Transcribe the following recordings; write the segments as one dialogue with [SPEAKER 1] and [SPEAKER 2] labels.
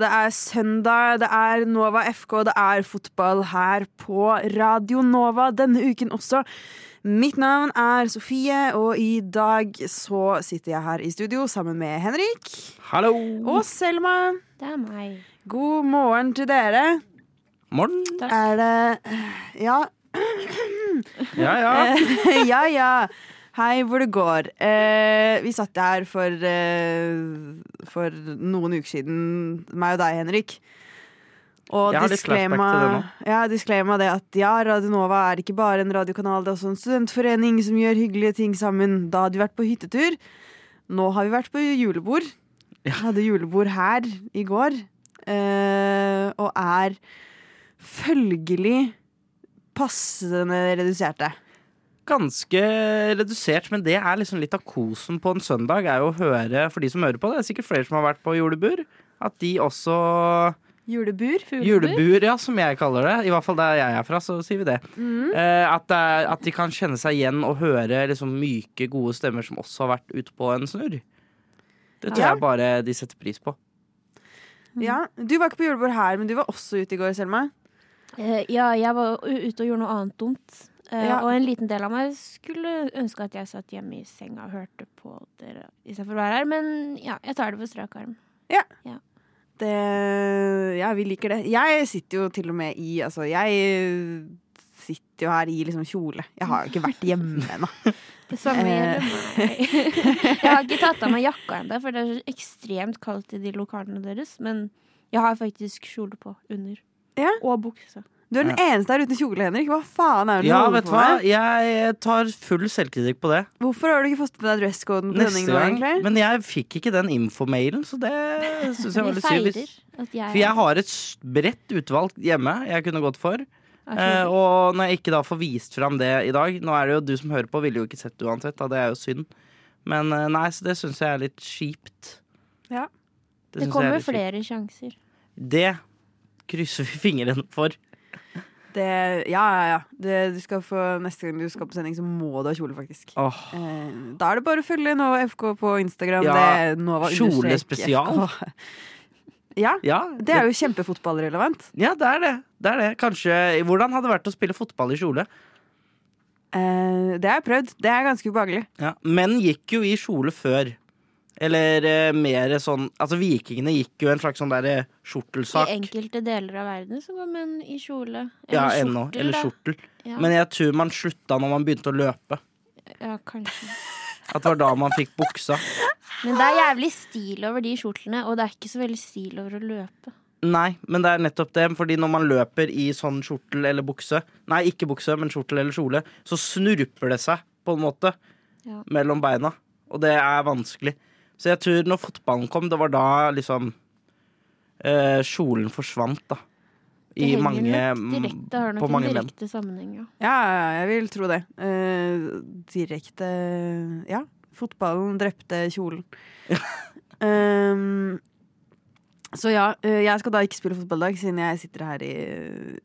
[SPEAKER 1] Det er søndag, det er Nova FK, det er fotball her på Radio Nova denne uken også. Mitt navn er Sofie, og i dag så sitter jeg her i studio sammen med Henrik
[SPEAKER 2] Hallo!
[SPEAKER 1] og Selma.
[SPEAKER 3] Det er meg.
[SPEAKER 1] God morgen til dere.
[SPEAKER 2] Morgen.
[SPEAKER 1] Er det Ja.
[SPEAKER 2] Ja, ja.
[SPEAKER 1] Ja, ja. Hei, hvor det går. Eh, vi satt her for, eh, for noen uker siden, meg og deg, Henrik. Og
[SPEAKER 2] Jeg har litt flashback det
[SPEAKER 1] ja, disclaimer det at ja, Radio Nova er ikke bare en radiokanal, det er også en studentforening som gjør hyggelige ting sammen. Da hadde vi vært på hyttetur. Nå har vi vært på julebord. Vi hadde julebord her i går. Eh, og er følgelig passende reduserte.
[SPEAKER 2] Ganske redusert, men det er liksom litt av kosen på en søndag. Er jo å høre, for de som hører på, det er sikkert flere som har vært på julebur, at de også
[SPEAKER 1] Julebur.
[SPEAKER 2] Julebur, ja, som jeg kaller det. I hvert fall der jeg er fra, så sier vi det.
[SPEAKER 1] Mm.
[SPEAKER 2] Eh, at, det er, at de kan kjenne seg igjen og høre liksom myke, gode stemmer som også har vært ute på en snurr. Det tror
[SPEAKER 1] Ja.
[SPEAKER 2] jeg bare de setter pris på.
[SPEAKER 1] Ja, Du var ikke på julebord her, men du var også ute i går, Selma.
[SPEAKER 3] Eh, ja, jeg var ute og gjorde noe annet dumt. Eh,
[SPEAKER 1] Ja.
[SPEAKER 3] Og en liten del av meg skulle ønske at jeg satt hjemme i senga og hørte på dere istedenfor å være her, men ja, jeg tar det på strak arm.
[SPEAKER 1] Det, ja, vi liker det. Jeg sitter jo til og med i Altså, jeg sitter jo her i liksom kjole. Jeg har jo ikke vært hjemme ennå.
[SPEAKER 3] Det samme
[SPEAKER 1] Eh.
[SPEAKER 3] gjelder meg. jeg har ikke tatt av meg jakka ennå, for det er så ekstremt kaldt i de lokalene deres. Men jeg har faktisk kjole på under.
[SPEAKER 1] Ja.
[SPEAKER 3] Og bukse.
[SPEAKER 1] Du er den eneste her uten kjole, Henrik. Hva faen er det du
[SPEAKER 2] Ja,
[SPEAKER 1] holder
[SPEAKER 2] vet du
[SPEAKER 1] på
[SPEAKER 2] hva?
[SPEAKER 1] med?
[SPEAKER 2] Jeg tar full selvkritikk på det.
[SPEAKER 1] Hvorfor har du ikke fått med deg dresscoden på
[SPEAKER 2] Neste gang. Men jeg fikk ikke den infomailen, så det syns jeg var litt synd. For jeg har et bredt utvalg hjemme jeg kunne gått for. Eh, og når jeg ikke da får vist fram det i dag Nå er det jo du som hører på, ville jo ikke sett det uansett, da. Det er jo synd. Men eh, nei, så det syns jeg er litt kjipt.
[SPEAKER 1] Ja.
[SPEAKER 3] Det
[SPEAKER 2] det er
[SPEAKER 3] kommer flere sjanser.
[SPEAKER 2] Det krysser vi fingrene for.
[SPEAKER 1] Det, ja, ja, ja. Det, du skal få, neste gang du skal på sending, så må du ha kjole, faktisk.
[SPEAKER 2] Oh.
[SPEAKER 1] Eh, da er det bare å følge Nova FK på Instagram.
[SPEAKER 2] Ja,
[SPEAKER 1] det Nova
[SPEAKER 2] kjole
[SPEAKER 1] understrek Ja,
[SPEAKER 2] ja,
[SPEAKER 1] det er jo kjempefotballrelevant.
[SPEAKER 2] ja, det er det. det er det. Kanskje Hvordan hadde det vært å spille fotball i kjole?
[SPEAKER 1] Eh, det har jeg prøvd. Det er ganske ubehagelig.
[SPEAKER 2] Ja, Menn gikk jo i kjole før. Eller eh, mer sånn Altså, vikingene gikk jo en slags sånn derre skjortelsak.
[SPEAKER 3] I enkelte deler av verden så går menn i kjole.
[SPEAKER 2] Ja, ennå. Eller
[SPEAKER 3] da.
[SPEAKER 2] skjortel.
[SPEAKER 3] Ja,
[SPEAKER 2] Men jeg tror man slutta når man begynte å løpe.
[SPEAKER 3] ja, kanskje.
[SPEAKER 2] At det var da man fikk buksa.
[SPEAKER 3] Men det er jævlig stil over de skjortlene, og det er ikke så veldig stil over å løpe.
[SPEAKER 2] Nei, men det er nettopp det. Fordi når man løper i sånn skjortel eller bukse Nei, ikke bukse, men skjortel eller kjole, så snurper det seg på en måte
[SPEAKER 3] Ja.
[SPEAKER 2] mellom beina. Og det er vanskelig. Så jeg tror når fotballen kom, det var da liksom eh, kjolen forsvant, da. I
[SPEAKER 3] det
[SPEAKER 2] mange
[SPEAKER 3] direkte, det har nok en
[SPEAKER 2] direkte menn.
[SPEAKER 3] sammenheng, ja.
[SPEAKER 1] Ja, ja, jeg vil tro det. Eh, direkte Ja. Fotballen drepte kjolen. um, så ja, eh, jeg skal da ikke spille fotballdag, siden jeg sitter her i,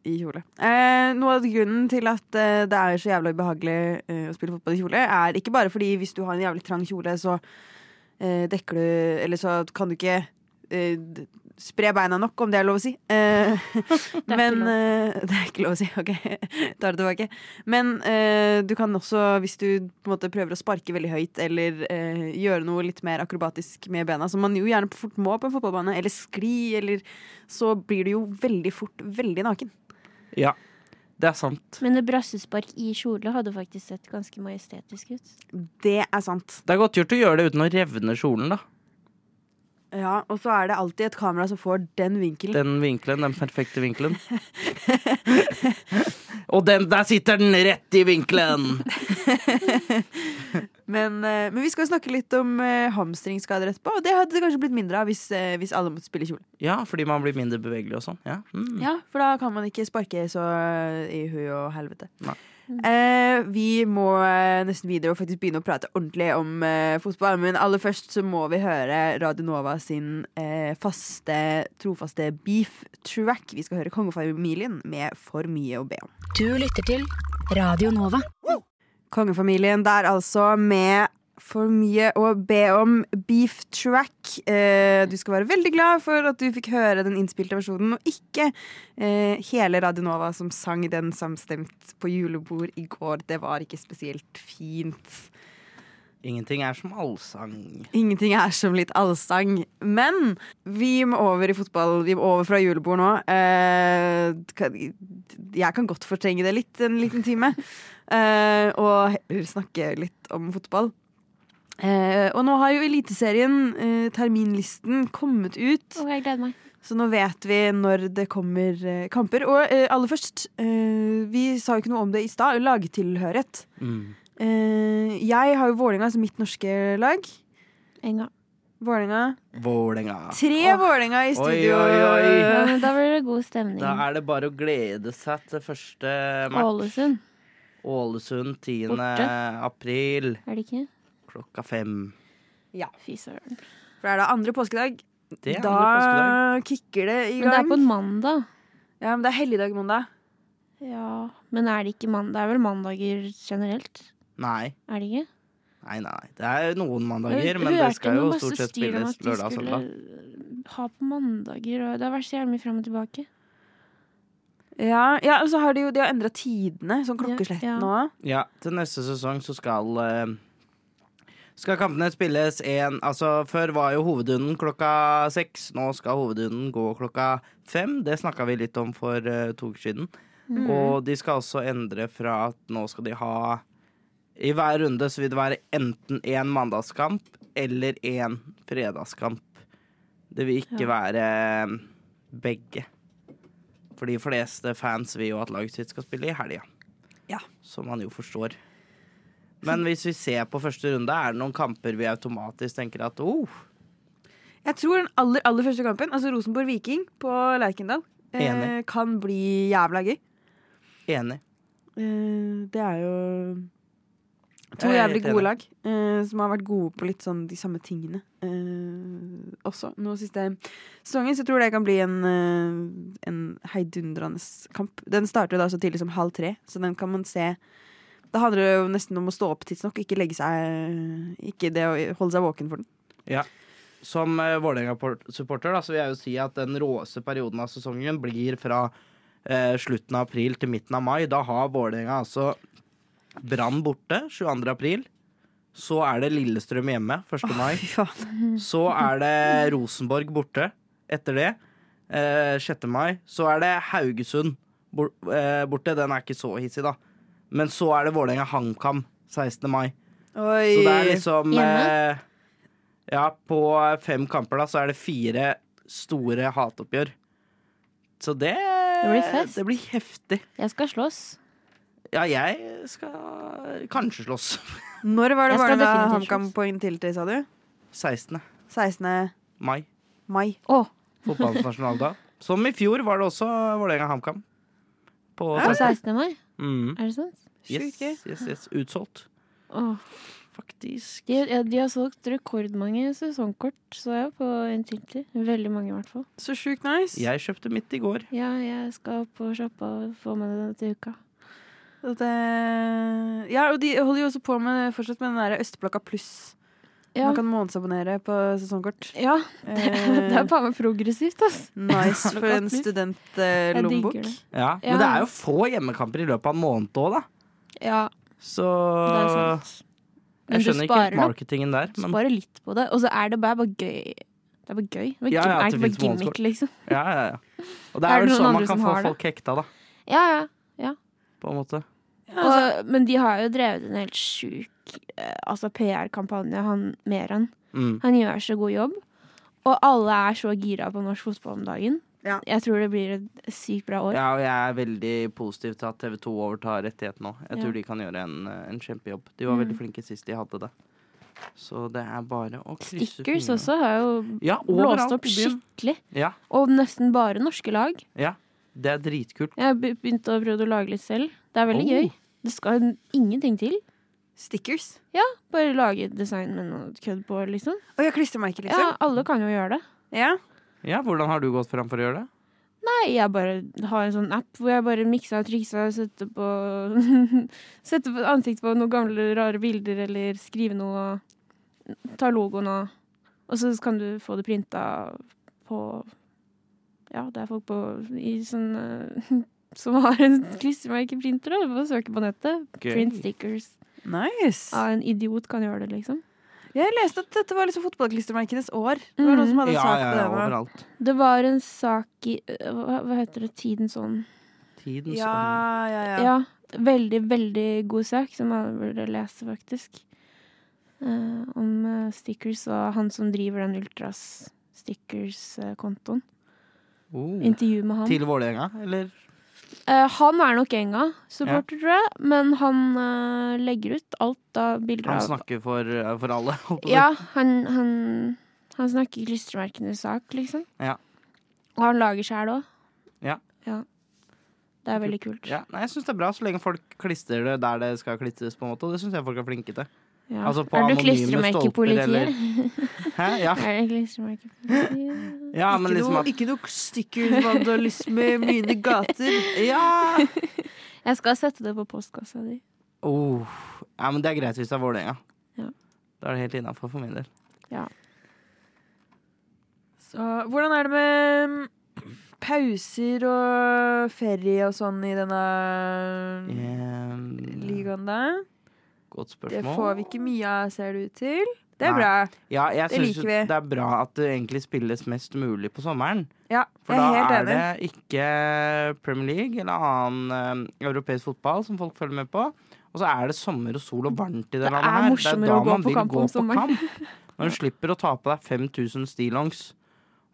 [SPEAKER 1] i kjole. Eh, noe av grunnen til at eh, det er så jævlig ubehagelig eh, å spille fotball i kjole, er ikke bare fordi hvis du har en jævlig trang kjole, så dekker du Eller så kan du ikke eh, spre beina nok, om det er lov å si. Eh,
[SPEAKER 3] ikke
[SPEAKER 1] men eh, Det er ikke lov å si. Ok, tar det tilbake. Men eh, du kan også, hvis du på en måte prøver å sparke veldig høyt, eller eh, gjøre noe litt mer akrobatisk med bena, som man jo gjerne fort må på en fotballbane, eller skli, eller Så blir du jo veldig fort veldig naken.
[SPEAKER 2] Ja, det er sant.
[SPEAKER 3] Men et brassespark i kjole hadde faktisk sett ganske majestetisk ut.
[SPEAKER 1] Det er sant.
[SPEAKER 2] Det er godt gjort å gjøre det uten å revne kjolen, da.
[SPEAKER 1] Ja, Og så er det alltid et kamera som får den vinkelen.
[SPEAKER 2] Den vinkelen, den perfekte vinkelen. Og den, der sitter den rett i vinkelen!
[SPEAKER 1] Men, eh, men vi skal snakke litt om eh, hamstringsskader etterpå, og det hadde det kanskje blitt mindre av hvis, eh, hvis alle måtte spille kjole.
[SPEAKER 2] Ja, fordi man blir mindre bevegelig og sånn. Ja. Mm.
[SPEAKER 1] Ja, for da kan man ikke sparke så i hui og helvete.
[SPEAKER 2] Nei.
[SPEAKER 1] Eh, vi må nesten videre og faktisk begynne å prate ordentlig om eh, fotball. Men aller først så må vi høre Radio Nova sin eh, faste, trofaste beef track. Vi skal høre Kongefamilien med For mye å be om.
[SPEAKER 4] Du lytter til Radio Nova.
[SPEAKER 1] Kongefamilien der altså med for mye å be om beef track. Eh, du skal være veldig glad for at du fikk høre den innspilte versjonen, og ikke eh, hele Radionova som sang den samstemt på julebord i går. Det var ikke spesielt fint.
[SPEAKER 2] Ingenting er som allsang.
[SPEAKER 1] Ingenting er som litt allsang. Men vi må over i fotball. Vi må over fra julebord nå. Eh, jeg kan godt fortrenge det litt en liten time. Eh, og heller snakke litt om fotball. Eh, og nå har jo Eliteserien, eh, terminlisten, kommet ut.
[SPEAKER 3] Å, jeg gleder meg.
[SPEAKER 1] Så nå vet vi når det kommer eh, kamper. Og eh, aller først, eh, vi sa jo ikke noe om det i stad, lagtilhørighet.
[SPEAKER 2] Mm.
[SPEAKER 1] Eh, jeg har jo Vålerenga som mitt norske lag.
[SPEAKER 3] Enga.
[SPEAKER 1] Vålerenga.
[SPEAKER 2] Vålinga.
[SPEAKER 1] Tre Vålerenga i studio.
[SPEAKER 2] oi, oi.
[SPEAKER 3] Ja, da blir det god stemning.
[SPEAKER 2] Da er det bare å glede seg til første match.
[SPEAKER 3] Ålesund,
[SPEAKER 2] Ålesund 10.
[SPEAKER 3] Borte.
[SPEAKER 2] april
[SPEAKER 3] er det ikke?
[SPEAKER 2] klokka fem.
[SPEAKER 3] Fy søren.
[SPEAKER 1] For er det andre påskedag,
[SPEAKER 2] Det er
[SPEAKER 1] da
[SPEAKER 2] andre påskedag.
[SPEAKER 1] kicker det i gang.
[SPEAKER 3] Men det er på en mandag.
[SPEAKER 1] Ja, men det er helligdag mandag.
[SPEAKER 3] Ja, men er det ikke mandag? Det er vel mandager generelt?
[SPEAKER 2] Nei.
[SPEAKER 3] Er det ikke?
[SPEAKER 2] Nei, nei. Det er noen mandager, men det skal jo stort sett spilles lørdag og søndag.
[SPEAKER 3] skulle Ha på mandager, og det har vært så jævlig mye fram og tilbake.
[SPEAKER 1] Ja, ja og så har de jo de har endra tidene, sånn klokkeslett
[SPEAKER 3] Ja, ja.
[SPEAKER 1] nå.
[SPEAKER 2] Ja, til neste sesong så skal eh, skal kampene spilles én Altså, før var jo hovedrunden klokka seks. Nå skal hovedrunden gå klokka fem. Det snakka vi litt om for eh, to uker siden.
[SPEAKER 3] Mm.
[SPEAKER 2] Og de skal også endre fra at nå skal de ha I hver runde så vil det være enten én mandagskamp eller én fredagskamp. Det vil ikke
[SPEAKER 3] Ja.
[SPEAKER 2] være eh, begge. For de fleste fans vil jo at laget sitt skal spille i helga.
[SPEAKER 1] Ja.
[SPEAKER 2] Som man jo forstår. Men hvis vi ser på første runde, er det noen kamper vi automatisk tenker at oh,
[SPEAKER 1] Jeg tror den aller, aller første kampen, altså Rosenborg-Viking på Lerkendal, eh, kan bli jævla gøy.
[SPEAKER 2] enig.
[SPEAKER 1] Eh, det er jo to jævlig gode lag eh, som har vært gode på litt sånn de samme tingene eh, også. Nå siste sesongen så jeg tror det kan bli en, eh, en heidundrende kamp. Den starter da så tidlig som halv tre, så den kan man se Da handler det jo nesten om å stå opp tidsnok, ikke legge seg Ikke det å holde seg våken for den. Ja.
[SPEAKER 2] Som uh, Vålerenga-supporter da, så vil jeg jo si at den råeste perioden av sesongen blir fra eh, slutten av april til midten av mai. Da har Vålerenga altså Brann borte 22. april. Så er det Lillestrøm hjemme 1. mai. Så er det Rosenborg borte etter det. Eh, 6. mai. Så er det Haugesund bor, eh, borte. Den er ikke så hissig, da. Men så er det Vålerenga-HamKam 16. mai.
[SPEAKER 1] Oi.
[SPEAKER 2] Så det er liksom eh, Ja, på fem kamper da så er det fire store hatoppgjør. Så det
[SPEAKER 3] Det blir fest.
[SPEAKER 2] Det blir heftig.
[SPEAKER 3] Jeg skal slåss.
[SPEAKER 2] Ja, jeg skal kanskje slåss.
[SPEAKER 1] Når var det
[SPEAKER 3] var
[SPEAKER 1] det
[SPEAKER 3] da
[SPEAKER 1] HamKam
[SPEAKER 3] slåss.
[SPEAKER 1] til, sa du?
[SPEAKER 2] 16.
[SPEAKER 1] 16.
[SPEAKER 2] mai.
[SPEAKER 1] mai.
[SPEAKER 3] Oh.
[SPEAKER 2] Fotballens nasjonaldag. Som i fjor var det også Vålerenga-HamKam. På
[SPEAKER 3] på 16. mai?
[SPEAKER 2] mm.
[SPEAKER 3] Er det sant?
[SPEAKER 2] yes,
[SPEAKER 1] Sjukt gøy.
[SPEAKER 2] yes, yes. Utsolgt,
[SPEAKER 3] Åh.
[SPEAKER 2] faktisk.
[SPEAKER 3] De, ja, de har solgt rekordmange sesongkort, så jeg på Intility. Veldig mange, i hvert fall.
[SPEAKER 1] Så sjukt nice.
[SPEAKER 2] Jeg kjøpte mitt i går.
[SPEAKER 3] Ja, jeg skal på shoppe og få med det til uka.
[SPEAKER 1] Det- ja, og de holder jo også på med fortsatt med den der Østblokka pluss.
[SPEAKER 3] Ja,
[SPEAKER 1] Man kan månedsabonnere på sesongkort.
[SPEAKER 3] ja det, det er
[SPEAKER 1] bare
[SPEAKER 3] faen meg progressivt, ass.
[SPEAKER 1] nice for en studentlommebok.
[SPEAKER 3] Uh.
[SPEAKER 2] Ja,
[SPEAKER 3] Ja.
[SPEAKER 2] Men det er jo få hjemmekamper i løpet av en måned òg, da.
[SPEAKER 3] Ja,
[SPEAKER 2] Så
[SPEAKER 3] det er.
[SPEAKER 2] Jeg skjønner ikke helt marketingen der. Men
[SPEAKER 3] Sparer litt på det. Og så er det bare, bare gøy. Det er bare gøy. Det er,
[SPEAKER 2] Ja, ja,
[SPEAKER 3] er ikke bare gimmick, liksom.
[SPEAKER 2] ja, ja, ja. Og det
[SPEAKER 3] Er
[SPEAKER 2] er
[SPEAKER 3] det
[SPEAKER 2] vel sånn man kan få folk hekta, da.
[SPEAKER 3] Ja, ja.
[SPEAKER 2] På en måte.
[SPEAKER 3] Og, men de har jo drevet en helt sjuk eh, altså PR-kampanje, han Meran.
[SPEAKER 2] Mm.
[SPEAKER 3] Han gjør så god jobb. Og alle er så gira på norsk fotball om dagen.
[SPEAKER 1] Ja.
[SPEAKER 3] Jeg tror det blir et sykt bra år.
[SPEAKER 2] Ja, og jeg er veldig positiv til at TV2 overtar rettigheten nå. Jeg
[SPEAKER 3] Ja.
[SPEAKER 2] tror de kan gjøre en, en kjempejobb. De var
[SPEAKER 3] Mm.
[SPEAKER 2] veldig flinke sist de hadde det. Så det er bare å krysse
[SPEAKER 3] Stickers
[SPEAKER 2] fingrene.
[SPEAKER 3] også har jo
[SPEAKER 2] Ja,
[SPEAKER 3] blåst opp skikkelig.
[SPEAKER 2] Ja,
[SPEAKER 3] Og nesten bare norske lag.
[SPEAKER 2] ja. Det er dritkult.
[SPEAKER 3] Jeg har begynt å prøve å lage litt selv. Det er veldig
[SPEAKER 2] Oh.
[SPEAKER 3] gøy. Det skal ingenting til.
[SPEAKER 1] Stickers.
[SPEAKER 3] Ja, Bare lage design med noe kødd på, liksom.
[SPEAKER 1] Å ja, klistremerker,
[SPEAKER 3] Ja,
[SPEAKER 1] liksom?
[SPEAKER 3] alle kan jo gjøre det.
[SPEAKER 1] Ja.
[SPEAKER 2] Ja, hvordan har du gått fram for å gjøre det?
[SPEAKER 3] Nei, jeg bare har en sånn app hvor jeg bare mikser og trikser og setter på Setter på ansikt på noen gamle, rare bilder eller skriver noe og tar logoen og Og så kan du få det printa på Ja, det er folk på i sånn som har en klistremerkeprinter. Du får søke på nettet.
[SPEAKER 2] Gøy.
[SPEAKER 3] Print stickers.
[SPEAKER 1] Nice.
[SPEAKER 3] Ja, en idiot kan gjøre det, liksom.
[SPEAKER 1] Jeg leste at dette var liksom fotballklistremerkenes år. Det var noen som hadde
[SPEAKER 2] Ja,
[SPEAKER 1] sak
[SPEAKER 2] ja,
[SPEAKER 1] på
[SPEAKER 2] ja,
[SPEAKER 1] det.
[SPEAKER 2] overalt.
[SPEAKER 3] Det var en sak i øh, Hva, hva heter det? Tidens ånd.
[SPEAKER 2] Tidens
[SPEAKER 1] Ja,
[SPEAKER 2] ånd.
[SPEAKER 1] ja, ja.
[SPEAKER 3] Ja. Veldig, veldig god sak, som man burde lese, faktisk. Uh, om eh, stickers og han som driver den Ultras stickers-kontoen.
[SPEAKER 2] Oh.
[SPEAKER 3] Intervju med han.
[SPEAKER 2] Til Vålerenga, eller?
[SPEAKER 3] Eh, han er nok Enga-supporter, tror jeg, men han uh, legger ut alt av bilder
[SPEAKER 2] Han snakker for, for alle. holdt på å si.
[SPEAKER 3] Ja, han, han, han snakker klistremerkenes sak, liksom.
[SPEAKER 2] Ja.
[SPEAKER 3] Og han lager sjæl òg.
[SPEAKER 2] Ja.
[SPEAKER 3] Det er veldig kult.
[SPEAKER 2] Ja, nei, jeg syns det er bra så lenge folk klistrer det der det skal klistres, på en måte. Og det syns jeg folk er flinke til.
[SPEAKER 3] Ja.
[SPEAKER 2] Altså på
[SPEAKER 3] er du klistremerkepolitiet?
[SPEAKER 2] Hæ? Ja.
[SPEAKER 3] Er du klistremerkepolitiet?
[SPEAKER 2] ja, men
[SPEAKER 1] ikke,
[SPEAKER 2] liksom
[SPEAKER 1] noe,
[SPEAKER 2] at
[SPEAKER 1] ikke noe stickersvandalisme i mine gater.
[SPEAKER 2] Ja!
[SPEAKER 3] Jeg skal sette det på postkassa di.
[SPEAKER 2] Oh. ja, men det er greit hvis det er Vålerenga.
[SPEAKER 3] Ja.
[SPEAKER 2] Da er det helt innafor for min del.
[SPEAKER 1] Så, hvordan er det med pauser og ferie og sånn i denne
[SPEAKER 2] yeah.
[SPEAKER 1] ligaen, da?
[SPEAKER 2] Godt spørsmål.
[SPEAKER 1] Det får vi ikke mye av, ser det ut til. Det er
[SPEAKER 2] Nei.
[SPEAKER 1] bra.
[SPEAKER 2] Ja, jeg
[SPEAKER 1] Det liker vi.
[SPEAKER 2] det er bra at det egentlig spilles mest mulig på sommeren.
[SPEAKER 1] Ja,
[SPEAKER 2] For
[SPEAKER 1] jeg
[SPEAKER 2] da
[SPEAKER 1] er helt
[SPEAKER 2] er
[SPEAKER 1] enig.
[SPEAKER 2] det ikke Premier League eller annen eh, europeisk fotball som folk følger med på. Og så er det sommer og sol og varmt i det,
[SPEAKER 3] Det
[SPEAKER 2] landet
[SPEAKER 3] er
[SPEAKER 2] her.
[SPEAKER 3] morsommere
[SPEAKER 2] da
[SPEAKER 3] å gå
[SPEAKER 2] man
[SPEAKER 3] på
[SPEAKER 2] vil
[SPEAKER 3] kamp
[SPEAKER 2] gå
[SPEAKER 3] om
[SPEAKER 2] på
[SPEAKER 3] sommeren.
[SPEAKER 2] kamp. Når du slipper å ta på deg 5000 stillongs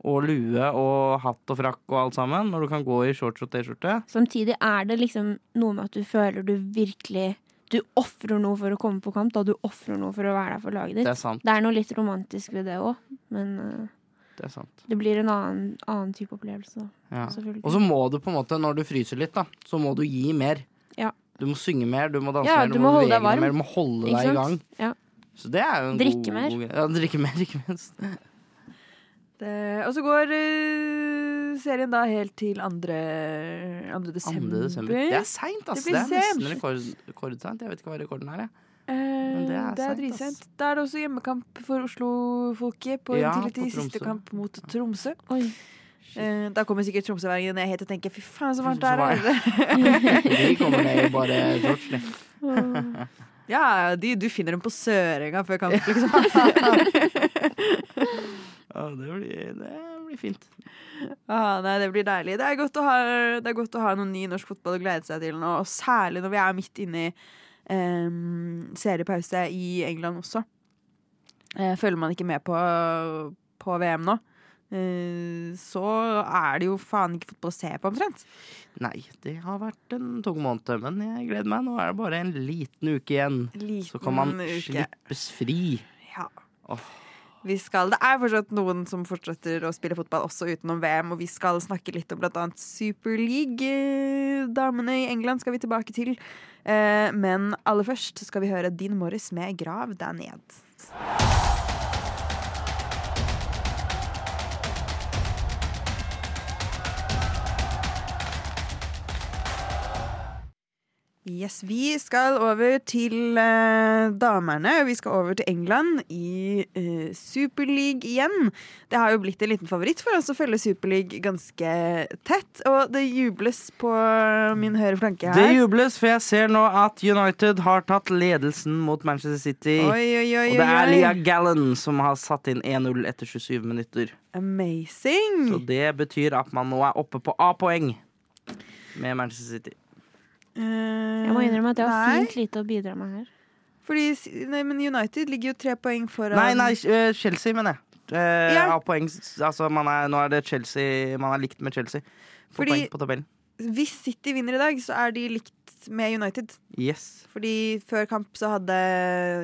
[SPEAKER 2] og lue og hatt og frakk og alt sammen. Når du kan gå i shorts og T-skjorte.
[SPEAKER 3] Samtidig er det liksom noe med at du føler du virkelig Du ofrer noe for å komme på kamp, da du ofrer noe for å være der for laget ditt.
[SPEAKER 2] Det er sant.
[SPEAKER 3] Det er noe litt romantisk ved det òg, men uh,
[SPEAKER 2] Det er sant.
[SPEAKER 3] det blir en annen, annen type opplevelse.
[SPEAKER 2] Ja. Og så må du på en måte, når du fryser litt, da, så må du gi mer.
[SPEAKER 3] Ja.
[SPEAKER 2] Du må synge mer, du må danse
[SPEAKER 3] Ja,
[SPEAKER 2] mer,
[SPEAKER 3] du
[SPEAKER 2] du,
[SPEAKER 3] må holde deg
[SPEAKER 2] bevege deg
[SPEAKER 3] varm.
[SPEAKER 2] mer, du må holde deg i gang.
[SPEAKER 3] Ja.
[SPEAKER 2] Så det er jo en
[SPEAKER 3] Drikke
[SPEAKER 2] god,
[SPEAKER 3] mer.
[SPEAKER 2] god. Ja, drikke mer, ikke minst.
[SPEAKER 1] Det, og så går eh, serien da helt til 2. 2.
[SPEAKER 2] 2.
[SPEAKER 1] desember.
[SPEAKER 2] desember. Det er seint, ass.
[SPEAKER 1] Det
[SPEAKER 2] Det, er nesten rekord, rekordseint. Jeg vet ikke hva rekorden er, jeg.
[SPEAKER 1] Eh,
[SPEAKER 2] Men det er
[SPEAKER 1] det er
[SPEAKER 2] seint,
[SPEAKER 1] dritseint. Da er det også hjemmekamp for Oslo-folket på
[SPEAKER 2] Ja,
[SPEAKER 1] Intility.
[SPEAKER 2] på
[SPEAKER 1] Siste kamp mot Tromsø.
[SPEAKER 3] Oi.
[SPEAKER 1] Eh, da kommer sikkert tromsøværingen ned hit og tenker fy faen, så varmt det er her.
[SPEAKER 2] De kommer ned bare de.
[SPEAKER 1] Ja, de, du finner dem på Sørenga før kamp, liksom.
[SPEAKER 2] Ja, det, blir, det blir fint.
[SPEAKER 1] ah, nei, det blir deilig. Det er, godt å ha, det er godt å ha noe ny norsk fotball å glede seg til nå, og særlig når vi er midt inne i um, seriepause i England også. Uh, følger man ikke med på, på VM nå, uh, så er det jo faen ikke fotball å se på, omtrent.
[SPEAKER 2] Nei, det har vært en tung måned, men jeg gleder meg. Nå er det bare en liten uke igjen. Så kan man
[SPEAKER 1] uke.
[SPEAKER 2] slippes fri.
[SPEAKER 1] Ja.
[SPEAKER 2] Åh.
[SPEAKER 1] Vi skal, det er fortsatt noen som fortsetter å spille fotball også utenom VM, og vi skal snakke litt om bl.a. Super League. Eh, Damene i England skal vi tilbake til. Eh, Men aller først skal vi høre Dean Morris med 'Grav deg ned'. Yes, Vi skal over til eh, damerne. Vi skal over til England i eh, Superleague igjen. Det har jo blitt en liten favoritt for oss å følge Superleague ganske tett. Og det jubles på min høyre flanke her.
[SPEAKER 2] Det jubles, for jeg ser nå at United har tatt ledelsen mot Manchester City.
[SPEAKER 1] Oi, oi, oi,
[SPEAKER 2] Og det er Lia. Gallen som har satt inn 1-0 etter 27 minutter.
[SPEAKER 1] Amazing.
[SPEAKER 2] Så det betyr at man nå er oppe på A-poeng med Manchester City.
[SPEAKER 1] Eh,
[SPEAKER 3] Jeg må innrømme at jeg har
[SPEAKER 1] nei,
[SPEAKER 3] fint lite å bidra med her.
[SPEAKER 1] Fordi, nei, men United ligger jo tre poeng foran
[SPEAKER 2] Nei, nei, eh, Chelsea, mener jeg. Uh,
[SPEAKER 1] Ja.
[SPEAKER 2] A-poeng Altså, man er, nå er det Chelsea Man er likt med Chelsea. På
[SPEAKER 1] Fordi-
[SPEAKER 2] poeng på tabellen.
[SPEAKER 1] Hvis City vinner i dag, så er de likt med United.
[SPEAKER 2] Yes.
[SPEAKER 1] Fordi før kamp så hadde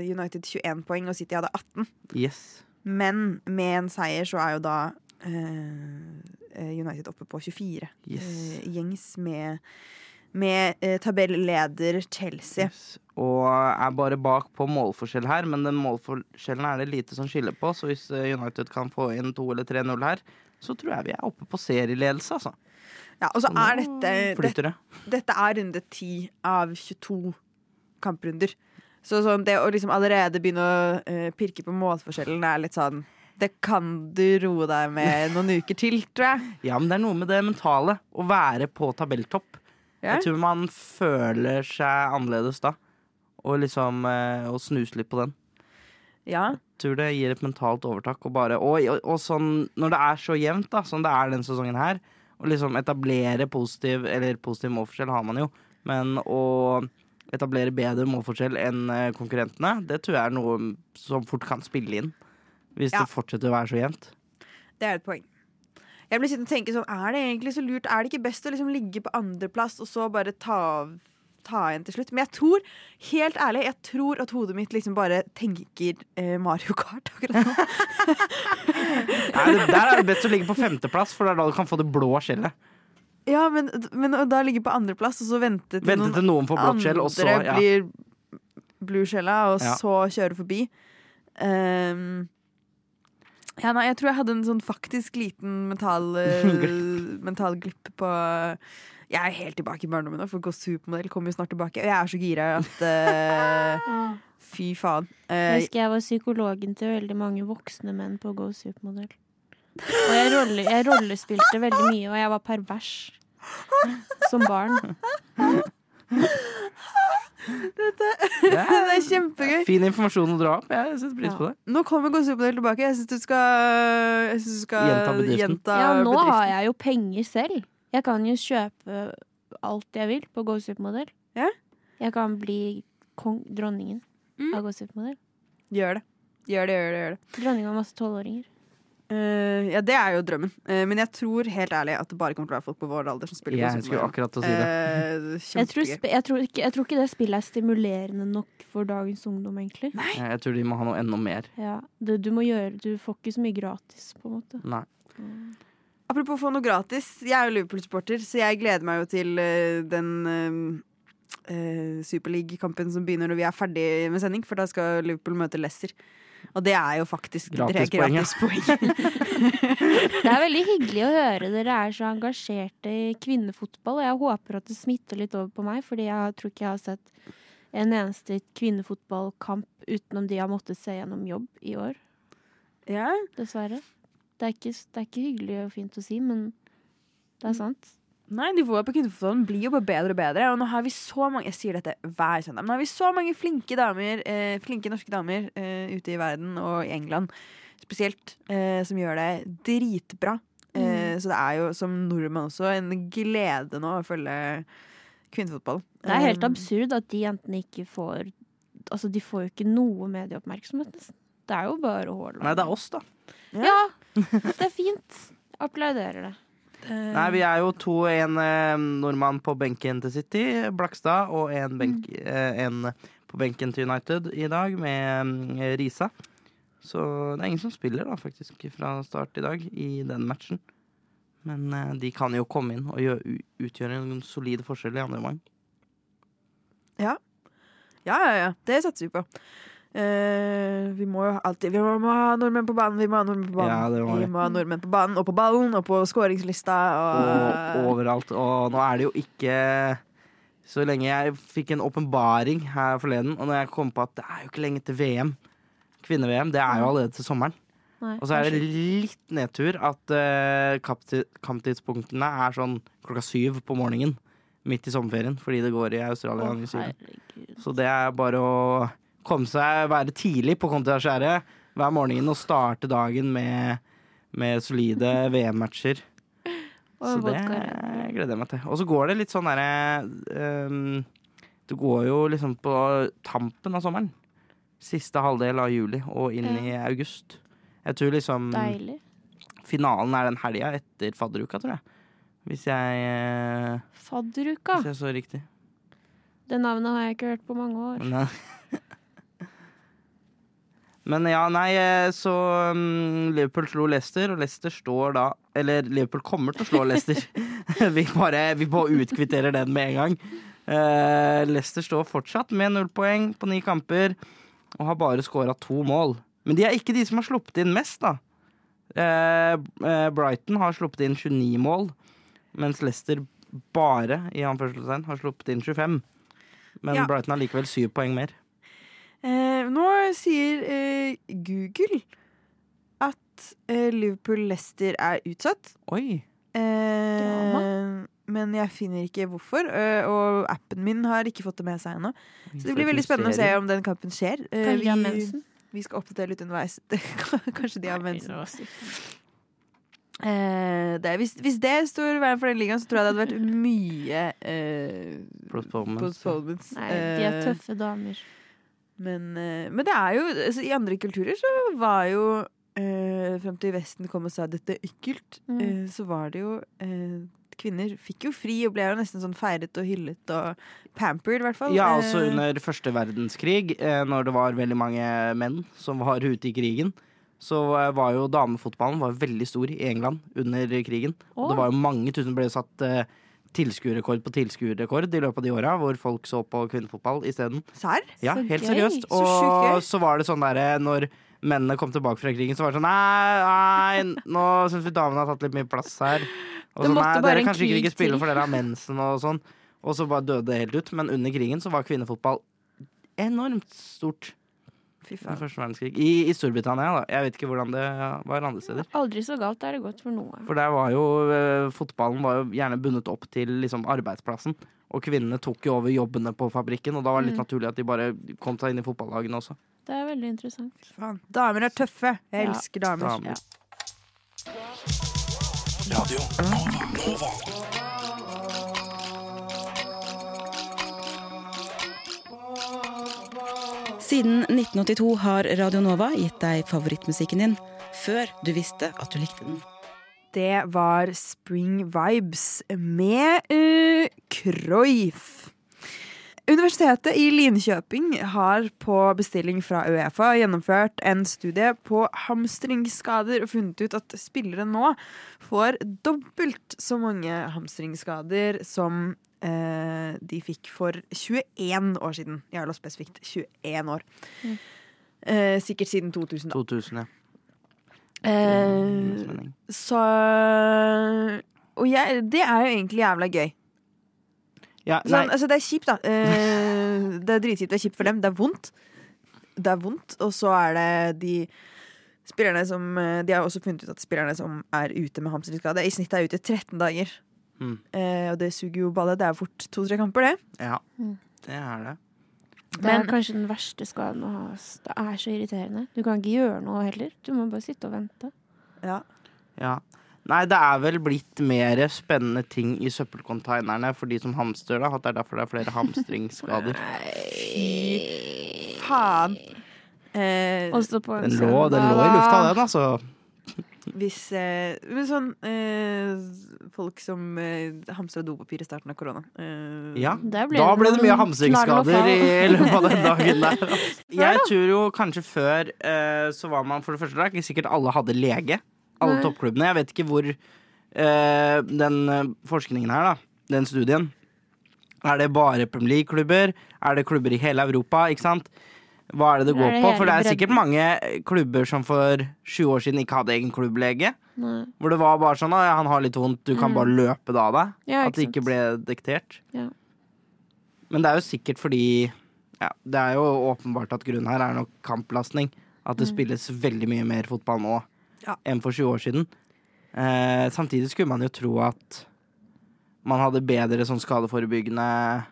[SPEAKER 1] United 21 poeng, og City hadde 18.
[SPEAKER 2] Yes.
[SPEAKER 1] Men med en seier så er jo da uh, United oppe på 24.
[SPEAKER 2] Yes.
[SPEAKER 1] Uh, gjengs med, med eh, tabelleder Chelsea.
[SPEAKER 2] yes. Og er bare bak på målforskjell her, men den målforskjellen er det lite som skiller på. Så hvis eh, United kan få inn 2 eller 3-0 her, så tror jeg vi er oppe på serieledelse, altså.
[SPEAKER 1] Ja, og så er dette, det,
[SPEAKER 2] det.
[SPEAKER 1] dette er runde 10 av 22 kamprunder. Så sånn, det å liksom allerede begynne å uh, pirke på målforskjellen er litt sånn Det kan du roe deg med noen uker til, tror jeg.
[SPEAKER 2] Ja, men det er noe med det mentale. Å være på tabelltopp. Jeg tror man føler seg annerledes da. Og liksom eh, snuse litt på den.
[SPEAKER 1] Ja.
[SPEAKER 2] tror det gir et mentalt overtak. Og, bare, og, og, og sånn, når det er så jevnt, da, som det er denne sesongen her, å liksom etablere positiv Eller positiv målforskjell har man jo, men å etablere bedre målforskjell enn eh, konkurrentene, det tror jeg er noe som fort kan spille inn. Hvis
[SPEAKER 1] Ja.
[SPEAKER 2] det fortsetter å være så jevnt.
[SPEAKER 1] Det er et poeng. Jeg blir sittende og tenke sånn, Er det egentlig så lurt? Er det ikke best å liksom ligge på andreplass og så bare ta, ta igjen til slutt? Men jeg tror, helt ærlig, jeg tror at hodet mitt liksom bare tenker eh, Mario Kart akkurat nå.
[SPEAKER 2] Nei, det, der er det best å ligge på femteplass, for det er da du kan få det blå skjellet.
[SPEAKER 1] Ja, men, men da ligge på andreplass og så vente til
[SPEAKER 2] Vente
[SPEAKER 1] noen
[SPEAKER 2] til noen får blått skjell, og så ja.
[SPEAKER 1] blir skjella og
[SPEAKER 2] Ja.
[SPEAKER 1] så kjøre forbi. Ehm, ja, nei, jeg tror jeg hadde en sånn faktisk liten mental, eh, mental glipp på Jeg er helt tilbake i barndommen nå, for Gå Supermodell kommer jo snart tilbake. Og jeg er så gira at uh, Fy faen.
[SPEAKER 3] Jeg
[SPEAKER 1] Eh,
[SPEAKER 3] husker jeg var psykologen til veldig mange voksne menn på Go Supermodell. Og jeg, rolle, jeg rollespilte veldig mye, og jeg var pervers som barn.
[SPEAKER 1] Det
[SPEAKER 2] Det
[SPEAKER 1] er kjempegøy.
[SPEAKER 2] Fin informasjon å dra opp. Jeg setter pris på det.
[SPEAKER 1] Nå kommer Gå Supermodell tilbake. Jeg syns du skal, jeg synes du skal
[SPEAKER 2] Gjenta bedriften.
[SPEAKER 1] gjenta
[SPEAKER 3] Ja, nå
[SPEAKER 1] bedriften.
[SPEAKER 3] har jeg jo penger selv. Jeg kan jo kjøpe alt jeg vil på Gåsehudmodell.
[SPEAKER 1] Ja.
[SPEAKER 3] Jeg kan bli kong, dronningen
[SPEAKER 1] Mm.
[SPEAKER 3] av Gåsehudmodell.
[SPEAKER 1] Gjør det. Gjør det, gjør det. gjør det.
[SPEAKER 3] Dronning av masse tolvåringer.
[SPEAKER 1] Eh, ja, det er jo drømmen. Uh, men jeg tror helt ærlig at det bare kommer til å være folk på vår alder som spiller
[SPEAKER 2] Jeg skulle akkurat å si det.
[SPEAKER 1] Uh,
[SPEAKER 3] Jeg tror, sp jeg, tror ikke, jeg tror ikke det spillet er stimulerende nok for dagens ungdom, egentlig. Nei.
[SPEAKER 2] Jeg tror de må ha noe enda mer.
[SPEAKER 3] Ja, det, du må gjøre Du får ikke så mye gratis, på en måte.
[SPEAKER 2] Nei.
[SPEAKER 1] Apropos få noe gratis. Jeg er jo Liverpool-supporter, så jeg gleder meg jo til eh, den uh, Superleague-kampen som begynner når vi er ferdig med sending, for da skal Liverpool møte Leicester. Og det er jo faktisk
[SPEAKER 2] Gratispoeng.
[SPEAKER 3] Det er veldig hyggelig å høre dere er så engasjerte i kvinnefotball. Og jeg håper at det smitter litt over på meg, fordi jeg tror ikke jeg har sett en eneste kvinnefotballkamp utenom de jeg har måttet se gjennom jobb i år.
[SPEAKER 1] ja.
[SPEAKER 3] Dessverre. Det er ikke, det er ikke hyggelig og fint å si, men det er sant.
[SPEAKER 1] Nei, nivået på kvinnefotballen blir jo bare bedre og bedre. Og nå har vi så mange Jeg sier dette hver søndag. Men nå har vi så mange flinke damer, eh, flinke norske damer eh, ute i verden og i England spesielt, eh, som gjør det dritbra. Eh, Så det er jo som nordmann også en glede nå å følge kvinnefotball.
[SPEAKER 3] Det er helt
[SPEAKER 1] Eh,
[SPEAKER 3] absurd at de jentene ikke får Altså, de får jo ikke noe medieoppmerksomhet, nesten. Det er jo bare Haaland.
[SPEAKER 2] Nei, det er oss, da.
[SPEAKER 3] Ja, det er fint. Applauderer det.
[SPEAKER 1] Eh,
[SPEAKER 2] Nei, vi er jo to. En eh, nordmann på benken til City, Blakstad, og en, benk, eh, en på benken til United i dag, med eh, Risa. Så det er ingen som spiller, da, faktisk, fra start i dag, i den matchen. Men eh, de kan jo komme inn og gjøre, utgjøre en solid forskjell i andre omgang.
[SPEAKER 1] Ja, ja, ja. Det satser vi på. Eh, vi må jo alltid Vi må, ha nordmenn på banen, vi må ha nordmenn på banen.
[SPEAKER 2] Ja, vi.
[SPEAKER 1] må ha nordmenn på banen, og på ballen, og på skåringslista.
[SPEAKER 2] Og
[SPEAKER 1] Og,
[SPEAKER 2] overalt. Og nå er det jo ikke så lenge jeg fikk en åpenbaring her forleden, og når jeg kom på at det er jo ikke lenge til VM, kvinne-VM, det er jo allerede til sommeren.
[SPEAKER 3] Nei,
[SPEAKER 2] Og så er det litt nedtur at uh, kamptidspunktene er sånn klokka syv på morgenen midt i sommerferien, fordi det går i Australia
[SPEAKER 3] herregud.
[SPEAKER 2] Så det er bare å komme seg, være tidlig på Conti-skjæret hver morgen og starte dagen med, med solide VM-matcher. Så det gleder jeg meg til. Og så går det litt sånn derre um, Det går jo liksom på tampen av sommeren. Siste halvdel av juli og inn i august. Jeg tror liksom
[SPEAKER 3] Deilig.
[SPEAKER 2] finalen er den helga etter fadderuka, tror jeg. Hvis jeg, eh,
[SPEAKER 3] Fadderuka.
[SPEAKER 2] hvis jeg så riktig.
[SPEAKER 3] Det navnet har jeg ikke hørt på mange år.
[SPEAKER 2] Eh, Men ja, nei, eh, så um, Liverpool slo Leicester, og Leicester står da Eller Liverpool kommer til å slå Leicester. vi bare vi bare utkvitterer den med en gang. Uh, Leicester står fortsatt med null poeng på ni kamper og har bare skåra to mål. Men de er ikke de som har sluppet inn mest, da. Uh, Brighton har sluppet inn 29 mål, Mens Leicester bare i anførselstegn har sluppet inn 25. Men
[SPEAKER 1] Ja.
[SPEAKER 2] Brighton har likevel syv poeng mer.
[SPEAKER 1] Eh, nå sier eh, Google at eh, Liverpool-Leicester er utsatt.
[SPEAKER 2] Oi!
[SPEAKER 1] Eh, men jeg finner ikke hvorfor. eh, og appen min har ikke fått det med seg ennå. Så det blir veldig spennende å se om den kampen skjer. Eh, vi, vi skal oppdatere litt underveis. Kanskje de har mensen. Eh, det, hvis, hvis det står i veien for den ligaen, så tror jeg det hadde vært mye eh,
[SPEAKER 2] Postponements.
[SPEAKER 1] postponements.
[SPEAKER 3] Nei, de er tøffe damer.
[SPEAKER 1] Men, eh, men det er jo altså, I andre kulturer så var jo eh, Frem til Vesten kom og sa dette er ekkelt,
[SPEAKER 3] Mm.
[SPEAKER 1] eh, så var det jo eh, Kvinner fikk jo fri og ble jo nesten sånn feiret og hyllet og pampered, i hvert fall.
[SPEAKER 2] Ja, altså under første verdenskrig, eh, når det var veldig mange menn som var ute i krigen, så var jo damefotballen var veldig stor i England under krigen. Og det var jo mange tusen ble satt eh, tilskuerrekord på tilskuerrekord i løpet av de åra, hvor folk så på kvinnefotball isteden.
[SPEAKER 1] Serr?
[SPEAKER 2] Ja,
[SPEAKER 3] Så
[SPEAKER 2] helt
[SPEAKER 3] gøy.
[SPEAKER 2] seriøst.
[SPEAKER 1] Så.
[SPEAKER 2] Og så var det sånn derre når mennene kom tilbake fra krigen, så var det sånn Nei, nei nå syns vi damene har tatt litt mye plass her. Og så, nei, dere
[SPEAKER 3] kanskje
[SPEAKER 2] ikke vil
[SPEAKER 3] spille
[SPEAKER 2] for dere har mensen og sånn. Og så bare døde det helt ut. Men under krigen så var kvinnefotball enormt stort.
[SPEAKER 1] Fy
[SPEAKER 2] i
[SPEAKER 1] faen.
[SPEAKER 2] første verdenskrig. I, I Storbritannia, da. Jeg vet ikke hvordan det var andre steder.
[SPEAKER 3] Aldri så galt er det godt for noe.
[SPEAKER 2] For der var jo eh, fotballen var jo gjerne bundet opp til liksom, arbeidsplassen. Og kvinnene tok jo over jobbene på fabrikken, og da var det litt
[SPEAKER 3] Mm.
[SPEAKER 2] naturlig at de bare kom seg inn i fotballagene også.
[SPEAKER 3] Det er veldig interessant.
[SPEAKER 1] Faen. Damer er tøffe. Jeg
[SPEAKER 3] Ja.
[SPEAKER 1] elsker damer.
[SPEAKER 2] Damer.
[SPEAKER 3] Ja.
[SPEAKER 4] Radio Nova. Nova.
[SPEAKER 5] Siden 1982 har Radio Nova gitt deg favorittmusikken din før du visste at du likte den.
[SPEAKER 1] Det var Spring Vibes med uh, Cruyff. Universitetet i Linkjøping har på bestilling fra Uefa gjennomført en studie på hamstringsskader og funnet ut at spillere nå får dobbelt så mange hamstringsskader som eh, de fikk for 21 år siden. Jævla spesifikt 21 år.
[SPEAKER 3] Mm.
[SPEAKER 1] Eh, sikkert siden 2000, da.
[SPEAKER 2] 2000, ja.
[SPEAKER 1] Eh, så Og jeg, det er jo egentlig jævla gøy.
[SPEAKER 2] Ja, nei,
[SPEAKER 1] Sånn, altså, det er kjipt, da. Eh, det er dritkjipt. Det er kjipt for dem. Det er vondt. Det er vondt. Og så er det de spillerne som eh, De har også funnet ut at spillerne som er ute med hamsterskade, i snitt er ute 13 dager.
[SPEAKER 2] Mm.
[SPEAKER 1] Eh, og det suger jo balle. Det er fort to-tre kamper, det.
[SPEAKER 2] ja,
[SPEAKER 3] Mm.
[SPEAKER 2] det er det.
[SPEAKER 3] Det
[SPEAKER 1] Men-
[SPEAKER 3] er kanskje den verste skaden å ha. Det er så irriterende. Du kan ikke gjøre noe heller. Du må bare sitte og vente.
[SPEAKER 1] Ja.
[SPEAKER 2] Ja. Nei, det er vel blitt mer spennende ting i søppelkonteinerne for de som hamstrer, da. At det er derfor det er flere hamstringsskader.
[SPEAKER 1] Fy faen. Eh,
[SPEAKER 2] Den lå, den lå i lufta, den, altså.
[SPEAKER 1] Hvis eh, Men sånn eh, Folk som eh, hamstra dopapir i starten av korona. Eh,
[SPEAKER 2] Ja. Da ble det mye hamstringsskader i løpet av den dagen der. Jeg tror jo kanskje før eh, så var man for det første da ikke sikkert alle hadde lege. Alle
[SPEAKER 3] Nei.
[SPEAKER 2] toppklubbene. Jeg vet ikke hvor eh, den eh, forskningen her, da, den studien Er det bare Premier League-klubber? Er det klubber i hele Europa? Ikke sant? Hva er det det går
[SPEAKER 3] det
[SPEAKER 2] på? For det er sikkert mange klubber som for sju år siden ikke hadde egen klubblege.
[SPEAKER 3] Nei.
[SPEAKER 2] Hvor det var bare sånn at han har litt vondt, du kan
[SPEAKER 3] Mm.
[SPEAKER 2] bare løpe det av deg.
[SPEAKER 3] Ja,
[SPEAKER 2] At det ikke
[SPEAKER 3] sant.
[SPEAKER 2] ble diktert.
[SPEAKER 3] Ja.
[SPEAKER 2] Men det er jo sikkert fordi ja, Det er jo åpenbart at grunnen her er nok kamplastning. At det
[SPEAKER 3] Mm.
[SPEAKER 2] spilles veldig mye mer fotball nå
[SPEAKER 1] Ja.
[SPEAKER 2] enn for 20 år siden. Eh, samtidig skulle man jo tro at man hadde bedre sånn skadeforebyggende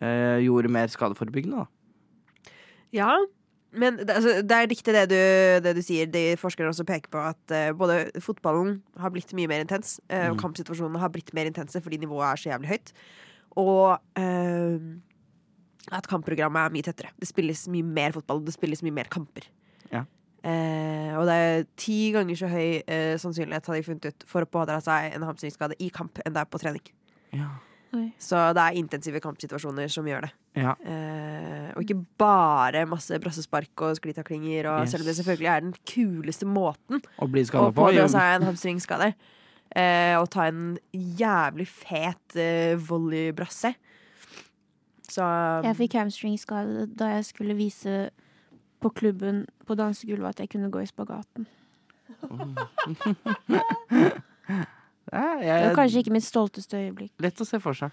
[SPEAKER 2] eh, Gjorde mer skadeforebyggende, da.
[SPEAKER 1] Ja, men det, altså, det er riktig det du, det du sier. De forskerne også peker på at uh, både fotballen har blitt mye mer intens, uh, og
[SPEAKER 2] Mm.
[SPEAKER 1] kampsituasjonene har blitt mer intense fordi nivået er så jævlig høyt. Og uh, at kampprogrammet er mye tettere. Det spilles mye mer fotball, og det spilles mye mer kamper.
[SPEAKER 2] Ja.
[SPEAKER 1] Og det er ti ganger så høy sannsynlighet har de funnet ut for å pådra seg en hamstringsskade i kamp enn det er på trening.
[SPEAKER 2] Ja.
[SPEAKER 3] Oi.
[SPEAKER 1] Så det er intensive kampsituasjoner som gjør det.
[SPEAKER 2] ja.
[SPEAKER 1] Eh, og ikke bare masse brassespark og sklitaklinger. Og
[SPEAKER 2] Yes.
[SPEAKER 1] Selv om det selvfølgelig er den kuleste måten
[SPEAKER 2] å bli skada på. Og
[SPEAKER 1] seg en hamstringskade. Eh, og ta en jævlig fet eh, volleybrasse. Så
[SPEAKER 3] Jeg fikk hamstringskade da jeg skulle vise på klubben på dansegulvet at jeg kunne gå i spagaten.
[SPEAKER 2] Ja,
[SPEAKER 3] Det
[SPEAKER 2] er
[SPEAKER 3] var kanskje ikke mitt stolteste øyeblikk.
[SPEAKER 2] Lett å se for seg.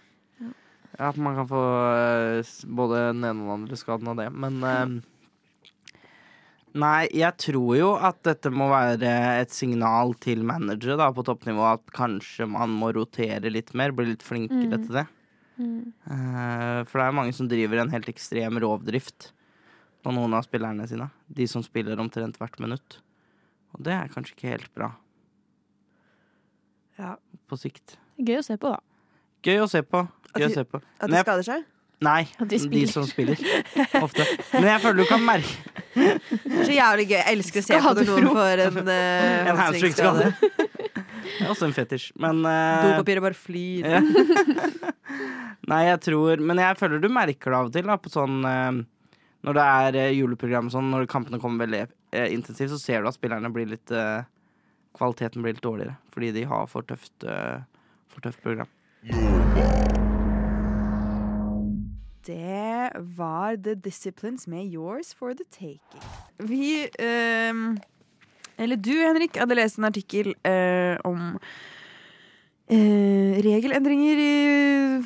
[SPEAKER 2] Ja, at man kan få eh, både den ene og den andre skaden av det. Men eh, Nei, jeg tror jo at dette må være et signal til managere da, på toppnivå at kanskje man må rotere litt mer, bli litt flinkere
[SPEAKER 3] Mm.
[SPEAKER 2] til det.
[SPEAKER 3] Mm.
[SPEAKER 2] Eh, for det er mange som driver en helt ekstrem rovdrift på noen av spillerne sine. De som spiller omtrent hvert minutt. Og det er kanskje ikke helt bra. På sikt.
[SPEAKER 3] Gøy å se på, da.
[SPEAKER 2] Gøy å se på. Gøy
[SPEAKER 1] At
[SPEAKER 2] å se på.
[SPEAKER 1] At de skader seg?
[SPEAKER 2] Nei,
[SPEAKER 3] de
[SPEAKER 2] de, som spiller. Ofte. Men jeg føler du kan merke
[SPEAKER 1] Så jævlig gøy. Jeg elsker å se på når noen får en uh,
[SPEAKER 2] en hamstringskade. Det er også en fetisj. Men uh,
[SPEAKER 1] Dopapiret bare flyr.
[SPEAKER 2] Ja. Nei, jeg tror Men jeg føler du merker det av og til, da, på sånn uh, Når det er juleprogram og sånn, når kampene kommer veldig uh, intensivt, så ser du at spillerne blir litt eh, Kvaliteten blir litt dårligere. Fordi de har for tøft, eh, for tøft program.
[SPEAKER 1] Det var The Disciplines med Yours for the Taking. Vi ehm, Eller du, Henrik, hadde lest en artikkel eh, om eh, regelendringer i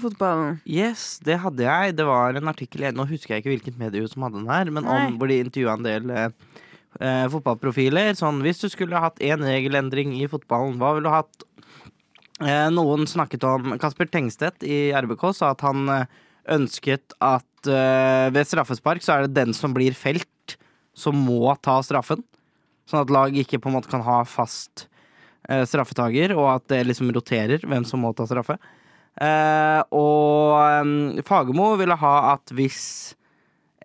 [SPEAKER 1] fotballen.
[SPEAKER 2] Yes, det hadde jeg. Det var en artikkel Nå husker jeg ikke hvilket medie som hadde den her, men om hvor de intervjua en del eh, eh, fotballprofiler. Sånn hvis du skulle hatt én regelendring i fotballen, hva ville du hatt? Eh, noen snakket om Kasper Tengstedt i RBK sa at han eh, ønsket at eh, ved straffespark så er det den som blir felt, som må ta straffen. Sånn at lag ikke på en måte kan ha fast eh, straffetaker, og at det liksom roterer hvem som må ta straffe. Eh, og um, Fagermo ville ha at hvis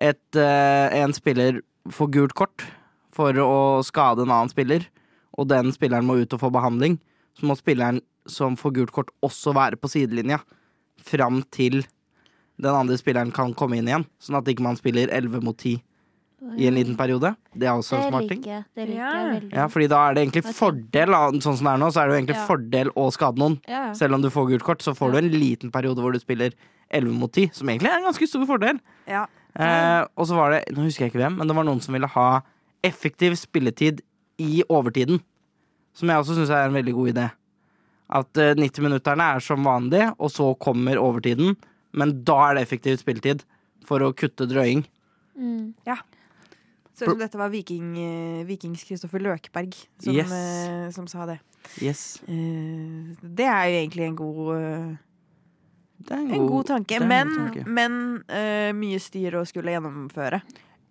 [SPEAKER 2] et, eh, en spiller får gult kort for å skade en annen spiller, og den spilleren må ut og få behandling, så må spilleren som får gult kort, også være på sidelinja fram til den andre spilleren kan komme inn igjen. Sånn at ikke man spiller 11 mot 10 i en liten periode. Det er også en smart ting.
[SPEAKER 3] Det liker
[SPEAKER 1] Ja.
[SPEAKER 3] jeg veldig.
[SPEAKER 2] Ja, fordi da er det egentlig
[SPEAKER 3] okay.
[SPEAKER 2] fordel, sånn som det er nå, så er det jo egentlig
[SPEAKER 3] Ja.
[SPEAKER 2] fordel å skade noen.
[SPEAKER 3] Ja.
[SPEAKER 2] Selv om du får gult kort, så får
[SPEAKER 3] Ja.
[SPEAKER 2] du en liten periode hvor du spiller 11 mot 10, som egentlig er en ganske stor fordel.
[SPEAKER 1] Ja.
[SPEAKER 2] Eh, og så var det, nå husker jeg ikke hvem, men det var noen som ville ha effektiv spilletid i overtiden. Som jeg også syns er en veldig god idé. At eh, 90-minutterne er som vanlig, og så kommer overtiden. Men da er det effektiv spilletid for å kutte drøying.
[SPEAKER 3] Mm.
[SPEAKER 1] Så ut som dette var Viking, eh, Vikings Kristoffer Løkberg som,
[SPEAKER 2] Yes.
[SPEAKER 1] eh, som sa det.
[SPEAKER 2] Yes.
[SPEAKER 1] Eh, det er jo egentlig en god eh,
[SPEAKER 2] Det er en,
[SPEAKER 1] En god tanke,
[SPEAKER 2] er en
[SPEAKER 1] men,
[SPEAKER 2] god tanke.
[SPEAKER 1] men uh, mye styr å skulle gjennomføre.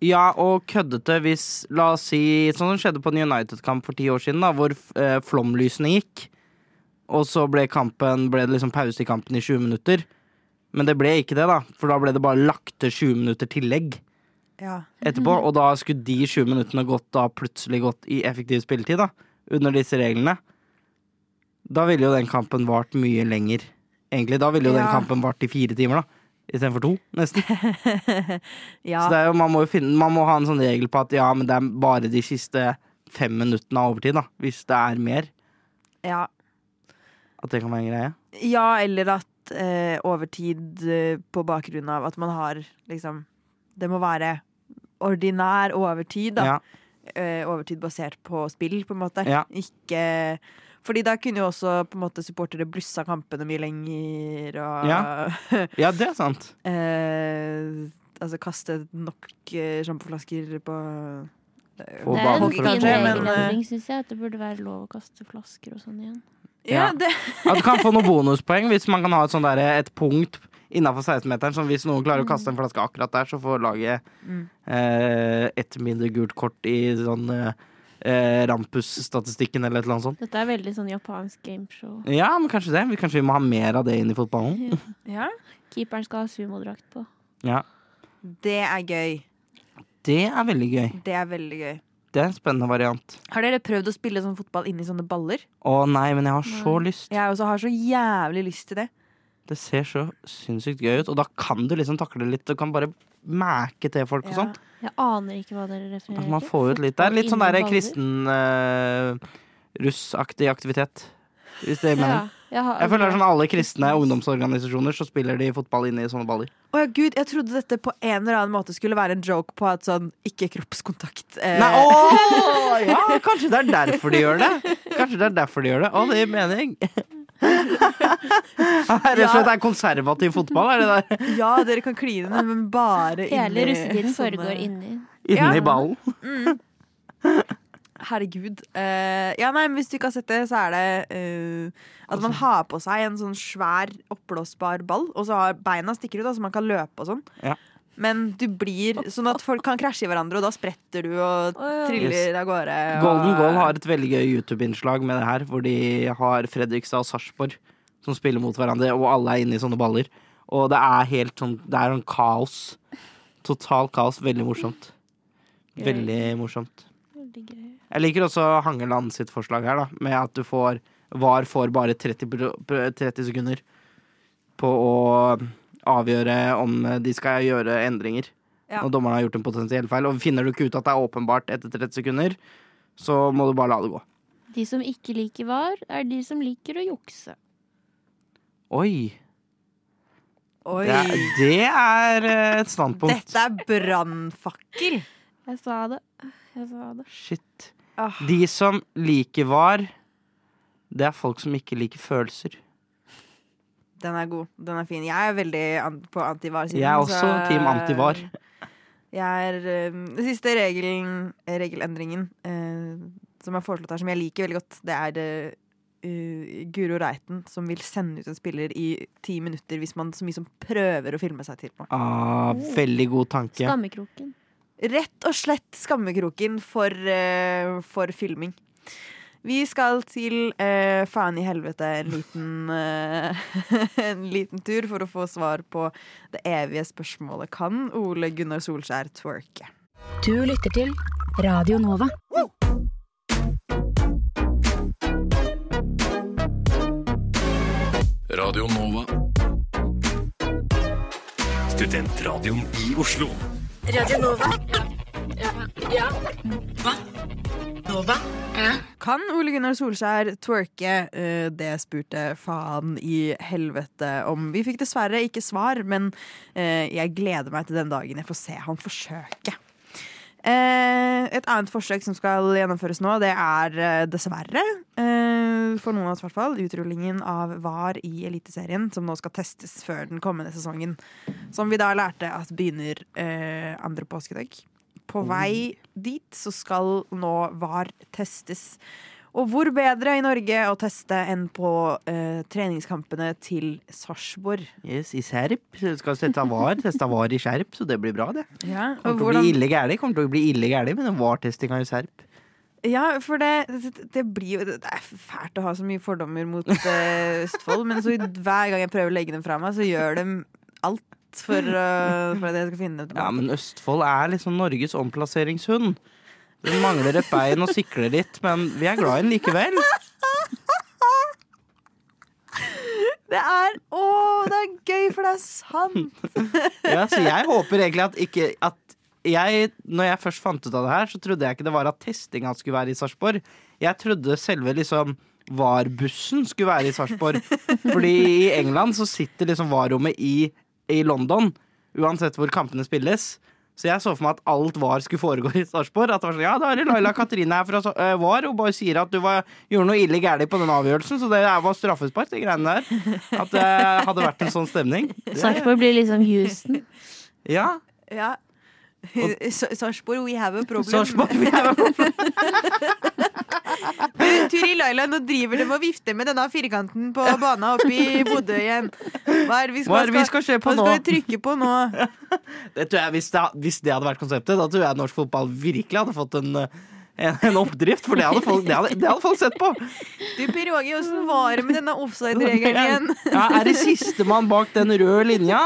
[SPEAKER 2] Ja, og køddete hvis La oss si sånn som skjedde på en United-kamp for ti år siden, da, hvor eh, flomlysene gikk. Og så ble, kampen, ble det liksom pause i kampen i 20 minutter. Men det ble ikke det, da, for da ble det bare lagt til 20 minutter tillegg
[SPEAKER 1] Ja.
[SPEAKER 2] etterpå. Og da skulle de 20 minuttene gått da plutselig gått i effektiv spilletid, da, under disse reglene. Da ville jo den kampen vart mye lenger. Egentlig, da ville jo den
[SPEAKER 1] Ja.
[SPEAKER 2] kampen vart i fire timer, da. Istedenfor to, nesten.
[SPEAKER 1] ja.
[SPEAKER 2] Så det jo, man, må jo finne, man må ha en sånn regel på at ja, men det er bare de siste fem minuttene av overtid, da. Hvis det er mer.
[SPEAKER 1] ja.
[SPEAKER 2] At det kan være en greie.
[SPEAKER 1] Ja, eller at eh, overtid eh, på bakgrunn av at man har liksom Det må være ordinær overtid, da.
[SPEAKER 2] Ja,
[SPEAKER 1] Eh, overtid basert på spill, på en måte.
[SPEAKER 2] Ja.
[SPEAKER 1] Ikke Fordi da kunne jo også på en måte supportere blussa kampene mye lenger og
[SPEAKER 2] Ja. ja det er sant.
[SPEAKER 1] eh, Altså kaste nok eh, sjampoflasker på eh,
[SPEAKER 2] På
[SPEAKER 3] Det er en fin
[SPEAKER 1] kanskje, men
[SPEAKER 3] regelendring,
[SPEAKER 1] eh,
[SPEAKER 3] syns jeg. At det burde være lov å kaste flasker og sånn igjen.
[SPEAKER 1] ja,
[SPEAKER 2] Ja.
[SPEAKER 1] det,
[SPEAKER 2] At du kan få noen bonuspoeng hvis man kan ha et, sånn der, et punkt innafor 16-meteren. Som hvis noen klarer å kaste en flaske akkurat der, så får laget
[SPEAKER 1] Mm.
[SPEAKER 2] eh, ett mindre gult kort i sånn eh, eh, Rampus-statistikken eller et eller annet sånt.
[SPEAKER 3] Dette er veldig sånn japansk gameshow.
[SPEAKER 2] Ja, men kanskje det. Vi- Kanskje vi må ha mer av det inn i fotballen.
[SPEAKER 1] ja.
[SPEAKER 3] Keeperen skal ha sumodrakt på.
[SPEAKER 2] Ja.
[SPEAKER 1] det er gøy.
[SPEAKER 2] Det er veldig gøy.
[SPEAKER 1] Det er veldig gøy.
[SPEAKER 2] Det er en spennende variant.
[SPEAKER 1] Har dere prøvd å spille sånn fotball inni sånne baller?
[SPEAKER 2] Å nei, men jeg har så
[SPEAKER 3] Nei.
[SPEAKER 2] lyst.
[SPEAKER 1] Jeg også har så jævlig lyst til det.
[SPEAKER 2] Det ser så sinnssykt gøy ut, og da kan du liksom takle litt. Du kan bare mæke til folk og sånt.
[SPEAKER 3] Jeg aner ikke hva dere refererer
[SPEAKER 2] man får ut litt Det er litt sånn der kristen uh, russaktig aktivitet. Hvis det er meningen.
[SPEAKER 3] Ja, jeg, har
[SPEAKER 2] Jeg føler det er sånn alle kristne ungdomsorganisasjoner så spiller de fotball inne i sånne baller.
[SPEAKER 1] Å ja, gud, jeg trodde dette på en eller annen måte skulle være en joke på at sånn ikke kroppskontakt. eh,
[SPEAKER 2] Nei, åh, ja, kanskje det er derfor de gjør det. Kanskje det er derfor de gjør det. Å, det gir mening. Rett og slett er konservativ fotball, er det der?
[SPEAKER 1] Ja, dere kan kline, men bare
[SPEAKER 3] Hele
[SPEAKER 1] inni
[SPEAKER 3] russetiden
[SPEAKER 1] sånne-
[SPEAKER 3] foregår inni.
[SPEAKER 2] Inni
[SPEAKER 1] Ja.
[SPEAKER 2] ballen.
[SPEAKER 1] Herregud. Uh, ja, nei, men Hvis du ikke har sett det, så er det uh, at man har på seg en sånn svær oppblåsbar ball, og så har beina stikker ut, da, så man kan løpe og sånn.
[SPEAKER 2] Ja.
[SPEAKER 1] Men du blir sånn at folk kan krasje i hverandre, og da spretter du og triller av gårde. Og,
[SPEAKER 2] Golden Goal har et veldig gøy YouTube-innslag med det her, hvor de har Fredrikstad og Sarpsborg som spiller mot hverandre, og alle er inne i sånne baller. Og det er helt sånn Det er sånn kaos. Total kaos. Veldig morsomt. Veldig morsomt. Jeg liker også Hangeland sitt forslag her, da, med at du får VAR får bare 30, pro- pro- 30 sekunder på å avgjøre om de skal gjøre endringer.
[SPEAKER 1] Ja.
[SPEAKER 2] Når dommeren har gjort en potensiell feil. Og finner du ikke ut at det er åpenbart etter 30 sekunder, så må du bare la det gå.
[SPEAKER 3] De som ikke liker VAR, er de som liker å jukse.
[SPEAKER 2] Oi.
[SPEAKER 1] Oi!
[SPEAKER 2] Det er, det er eh, et standpunkt.
[SPEAKER 1] Dette er brannfakkel!
[SPEAKER 3] Jeg sa det. Jeg sa det.
[SPEAKER 2] Shit.
[SPEAKER 1] Ah.
[SPEAKER 2] De som liker VAR, det er folk som ikke liker følelser.
[SPEAKER 1] Den er god. Den er fin. Jeg er veldig an på antivar-siden.
[SPEAKER 2] Jeg er også
[SPEAKER 1] så-
[SPEAKER 2] team antivar.
[SPEAKER 1] Jeg er eh, Den siste regelen, regelendringen eh, som er foreslått her, som jeg liker veldig godt, det er eh, uh, Guro Reiten som vil sende ut en spiller i ti minutter hvis man så mye som prøver å filme seg til noe.
[SPEAKER 2] Ah, veldig god tanke.
[SPEAKER 3] Skammekroken.
[SPEAKER 1] Rett og slett skammekroken for, uh, for filming. Vi skal til eh, faen i helvete en liten, eh, en liten tur for å få svar på det evige spørsmålet Kan Ole Gunnar Solskjær twerke?
[SPEAKER 6] Du lytter til Radio Nova.
[SPEAKER 4] Radio Nova. Studentradioen i Oslo.
[SPEAKER 1] Kan Ole Gunnar Solskjær twerke? Eh, Det spurte faen i helvete om. Vi fikk dessverre ikke svar, men eh, jeg gleder meg til den dagen jeg får se han forsøke. Eh, Et annet forsøk som skal gjennomføres nå, det er dessverre, for noen av oss hvert fall, utrullingen av VAR i Eliteserien, som nå skal testes før den kommende sesongen. Som vi da lærte at begynner andre påskedag. På vei dit så skal nå VAR testes. Og hvor bedre i Norge å teste enn på eh, treningskampene til Sarpsborg?
[SPEAKER 2] Yes, I Serp. Skal sette var. Testa var i skjerp, så det blir bra, det.
[SPEAKER 1] Ja,
[SPEAKER 2] Kommer til å bli ille gærlig. Kommer til å bli ille gærlig med den var-testinga i Serp.
[SPEAKER 1] Ja, for det, det blir jo Det er fælt å ha så mye fordommer mot eh, Østfold, men så hver gang jeg prøver å legge dem fra meg, så gjør de alt for, uh, for at jeg skal finne dem
[SPEAKER 2] Ja, men Østfold er liksom Norges omplasseringshund. Den mangler et bein og sikler litt, men vi er glad i den likevel.
[SPEAKER 1] Det er Å, det er gøy, for det er sant!
[SPEAKER 2] Ja, så jeg håper egentlig at ikke at jeg, når jeg først fant ut av det her, så trodde jeg ikke det var at testinga skulle være i Sarpsborg. Jeg trodde selve liksom VAR-bussen skulle være i Sarpsborg. Fordi i England så sitter liksom VAR-rommet i, i London, uansett hvor kampene spilles. Så jeg så for meg at alt VAR skulle foregå i Sarpsborg. At det var sånn, ja, da er det Laila Katrine her fra uh, VAR og bare sier at du var, gjorde noe ille gærent på den avgjørelsen, så det var straffespark, de greiene der. At det hadde vært en sånn stemning.
[SPEAKER 3] Sarpsborg blir liksom Houston.
[SPEAKER 2] Ja.
[SPEAKER 1] Ja. Sarpsborg, we have a problem.
[SPEAKER 2] Sarsborg, we have
[SPEAKER 1] a problem. Turi Laila, nå driver de og vifter med denne firkanten på banen oppe i Bodø igjen. Hva er det vi skal,
[SPEAKER 2] Hva er det vi skal se på
[SPEAKER 1] hva
[SPEAKER 2] nå?
[SPEAKER 1] skal vi trykke på nå?
[SPEAKER 2] Det tror jeg, hvis, det, hvis det hadde vært konseptet, da tror jeg norsk fotball virkelig hadde fått en, en, en oppdrift. For det hadde, folk, det, hadde, det hadde folk sett på.
[SPEAKER 1] Du, Per Åge, åssen var det med denne offside-regelen igjen?
[SPEAKER 2] Ja, er det sistemann bak den røde linja?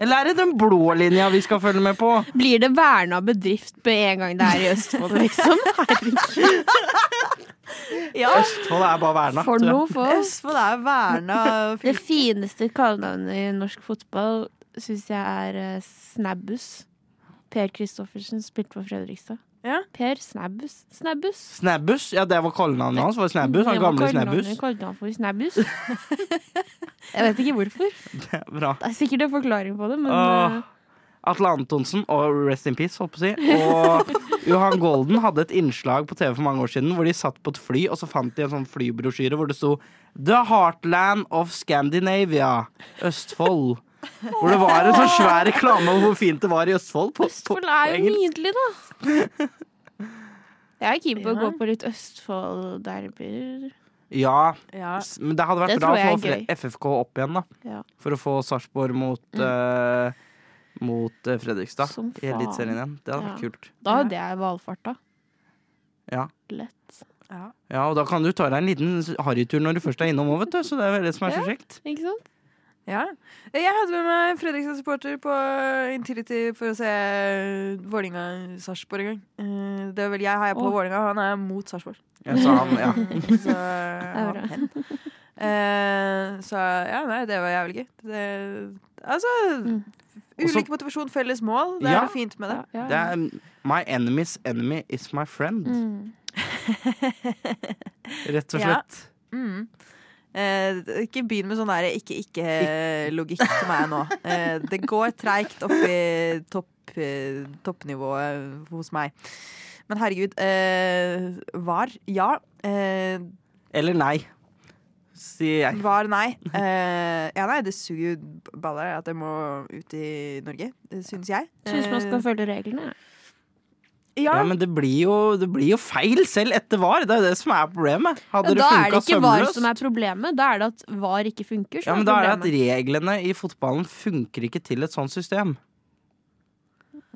[SPEAKER 2] Eller er det den blå linja vi skal følge med på?
[SPEAKER 3] Blir det verna bedrift med en gang det er i Østfold, liksom? Herregud,
[SPEAKER 1] Ja,
[SPEAKER 2] Østfold er bare verna.
[SPEAKER 3] for noe folk.
[SPEAKER 1] Østfold er verna
[SPEAKER 3] Det fineste kallenavnet i norsk fotball syns jeg er eh, Snabbus. Per Kristoffersen spilte for Fredrikstad.
[SPEAKER 1] Ja.
[SPEAKER 3] Per Snabbus. Snabbus.
[SPEAKER 2] Snabbus, ja det var kallenavnet hans. Var Snabbus, han gamle Snabbus.
[SPEAKER 3] kalte han for Snabbus. jeg vet ikke hvorfor.
[SPEAKER 2] Det er Bra.
[SPEAKER 3] Det er sikkert en forklaring på det, men
[SPEAKER 2] Åh.
[SPEAKER 3] eh,
[SPEAKER 2] Atle Antonsen og Rest in Peace, holdt på å si, og Johan Golden hadde et innslag på TV for mange år siden hvor de satt på et fly, og så fant de en sånn flybrosjyre hvor det sto The Heartland of Scandinavia, Østfold. Hvor det var en sånn svær reklame om hvor fint det var i Østfold. På,
[SPEAKER 3] Østfold er jo nydelig, da. Jeg er keen på å gå på litt Østfold-derbyer.
[SPEAKER 2] Ja,
[SPEAKER 1] Ja.
[SPEAKER 2] men det hadde vært
[SPEAKER 3] Det
[SPEAKER 2] bra å få FFK opp igjen, da.
[SPEAKER 3] Ja.
[SPEAKER 2] For å få Sarpsborg mot, eh, mot eh, Fredrikstad i Eliteserien igjen. Det hadde vært kult.
[SPEAKER 3] Da hadde jeg valfarta.
[SPEAKER 2] Ja.
[SPEAKER 3] Lett.
[SPEAKER 1] Ja.
[SPEAKER 2] Ja, og da kan du ta deg en liten harrytur når du først er innom òg, vet du. Så det er det som er så
[SPEAKER 3] Ja.
[SPEAKER 2] kjekt.
[SPEAKER 3] Ikke sant?
[SPEAKER 1] Ja. Jeg hadde med meg Fredrikstad-supporter på Intility for å se Vålinga-Sarpsborg en gang. Eh, Det er vel jeg heier på
[SPEAKER 3] oh.
[SPEAKER 1] Vålinga, han er mot Sarpsborg.
[SPEAKER 2] Ja, så han, ja.
[SPEAKER 1] Så,
[SPEAKER 3] han bra.
[SPEAKER 1] Eh, så ja, nei, det var jævlig gøy. Det, altså
[SPEAKER 3] Mm.
[SPEAKER 2] Også-
[SPEAKER 1] Ulik motivasjon, felles mål. Det er noe fint med det.
[SPEAKER 3] Ja, ja.
[SPEAKER 2] Det er My enemy's enemy is my friend.
[SPEAKER 3] Mm.
[SPEAKER 2] Rett og
[SPEAKER 1] Ja.
[SPEAKER 2] slett.
[SPEAKER 1] Mm. Eh, ikke begynn med sånn ikke-ikke-logikk til meg nå. Eh, det går treigt opp i topp, eh, toppnivået hos meg. Men herregud, eh, var ja. Eh,
[SPEAKER 2] Eller nei, sier jeg.
[SPEAKER 1] var nei. Eh, ja, nei, det suger jo baller at jeg må ut i Norge, syns jeg.
[SPEAKER 3] Syns man skal
[SPEAKER 1] Eh,
[SPEAKER 3] følge reglene.
[SPEAKER 1] ja,
[SPEAKER 2] Ja, men det blir, jo, det blir jo feil selv etter VAR. Det er det som er problemet. Hadde
[SPEAKER 3] Ja,
[SPEAKER 2] det
[SPEAKER 3] da er det ikke VAR som er problemet. Da er det at VAR ikke funker.
[SPEAKER 2] Ja, men da er det at reglene i fotballen funker ikke til et sånt system.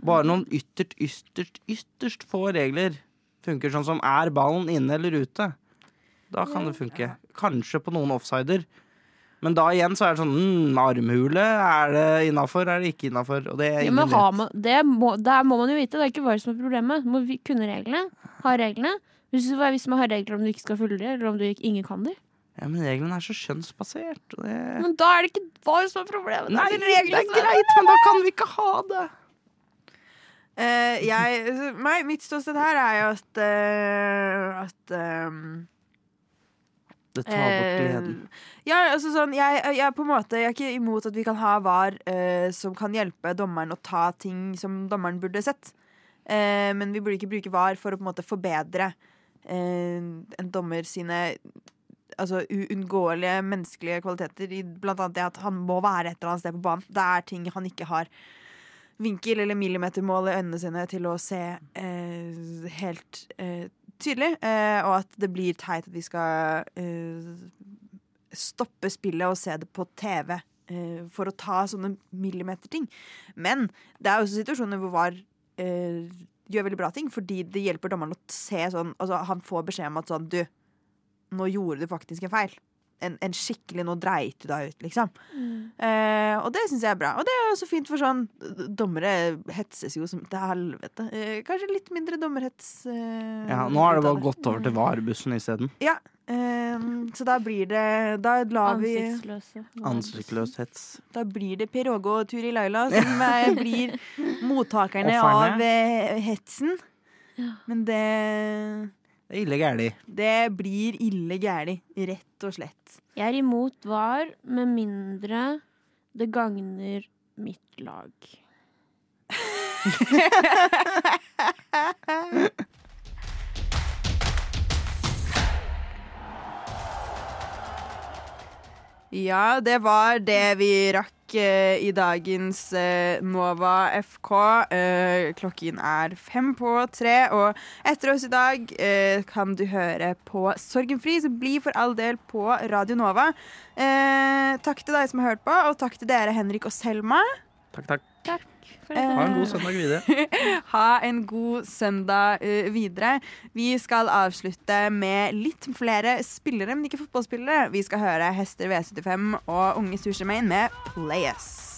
[SPEAKER 2] Bare noen ytterst, ytterst, ytterst få regler funker sånn som er ballen inne eller ute. Da kan det funke. Kanskje på noen offsider. Men da igjen så er det sånn mm, Armhule, er det innafor, er det ikke innafor? Og det er
[SPEAKER 3] Ja,
[SPEAKER 2] ingen
[SPEAKER 3] men man, det må, der må man jo vite. Det er ikke hva som er problemet. Du må vi- kunne reglene. Ha reglene. Hvis, hvis man har regler om du ikke skal følge dem, eller om du ikke, ingen kan dem.
[SPEAKER 2] Ja, men reglene er så skjønnsbasert. og Det...
[SPEAKER 3] Men da er det ikke hva som er problemet.
[SPEAKER 2] Nei, det er
[SPEAKER 3] reglene er
[SPEAKER 2] greit, men da kan vi ikke ha det.
[SPEAKER 1] Uh, jeg, meg, mitt ståsted her er jo at, uh, at ehm,
[SPEAKER 2] Det tar bort
[SPEAKER 1] Eh,
[SPEAKER 2] gleden.
[SPEAKER 1] ja, altså sånn, jeg, jeg, er på en måte, jeg er ikke imot at vi kan ha VAR eh, som kan hjelpe dommeren å ta ting som dommeren burde sett. Eh, men vi burde ikke bruke VAR for å på en måte forbedre eh, en dommer sine altså, uunngåelige menneskelige kvaliteter. I blant annet det at han må være et eller annet sted på banen. Det er ting han ikke har vinkel eller millimetermål i øynene sine til å se eh, helt eh, tydelig. Eh, og at det blir teit at vi skal eh, stoppe spillet og se det på TV eh, for å ta sånne millimeterting. Men det er også situasjoner hvor VAR gjør veldig bra ting, fordi det hjelper dommeren å se sånn Altså, han får beskjed om at sånn Du, nå gjorde du faktisk en feil. En, en skikkelig 'nå dreit du deg ut', liksom. Eh, og det syns jeg er bra. Og det er også fint for sånn Dommere hetses jo som til helvete. Eh, kanskje litt mindre dommerhets. Eh,
[SPEAKER 2] Ja, nå har det bare gått over til varebussen isteden.
[SPEAKER 1] Ja. eh, så da blir det Da lar vi.
[SPEAKER 2] Ansiktsløs hets.
[SPEAKER 1] Da blir det Per Åge og Turi Laila som eh, blir mottakerne
[SPEAKER 2] Offerne.
[SPEAKER 1] av eh, hetsen. Men det
[SPEAKER 2] ille gæli.
[SPEAKER 1] Det blir ille gæli, rett og slett.
[SPEAKER 3] Jeg er imot VAR med mindre det gagner mitt lag.
[SPEAKER 1] Ja, det var det vi rakk eh, i dagens eh, Nova FK. Eh, klokken er fem på tre, og etter oss i dag eh, kan du høre på Sorgenfri, så bli for all del på Radio Nova. Eh, takk til deg som har hørt på, og takk til dere, Henrik og Selma.
[SPEAKER 2] Takk, takk.
[SPEAKER 3] Takk.
[SPEAKER 2] Ha en god søndag videre.
[SPEAKER 1] Ha en god søndag eh, videre. Vi skal avslutte med litt flere spillere, men ikke fotballspillere. Vi skal høre Hester V75 og Unge Sushemain med Play Us.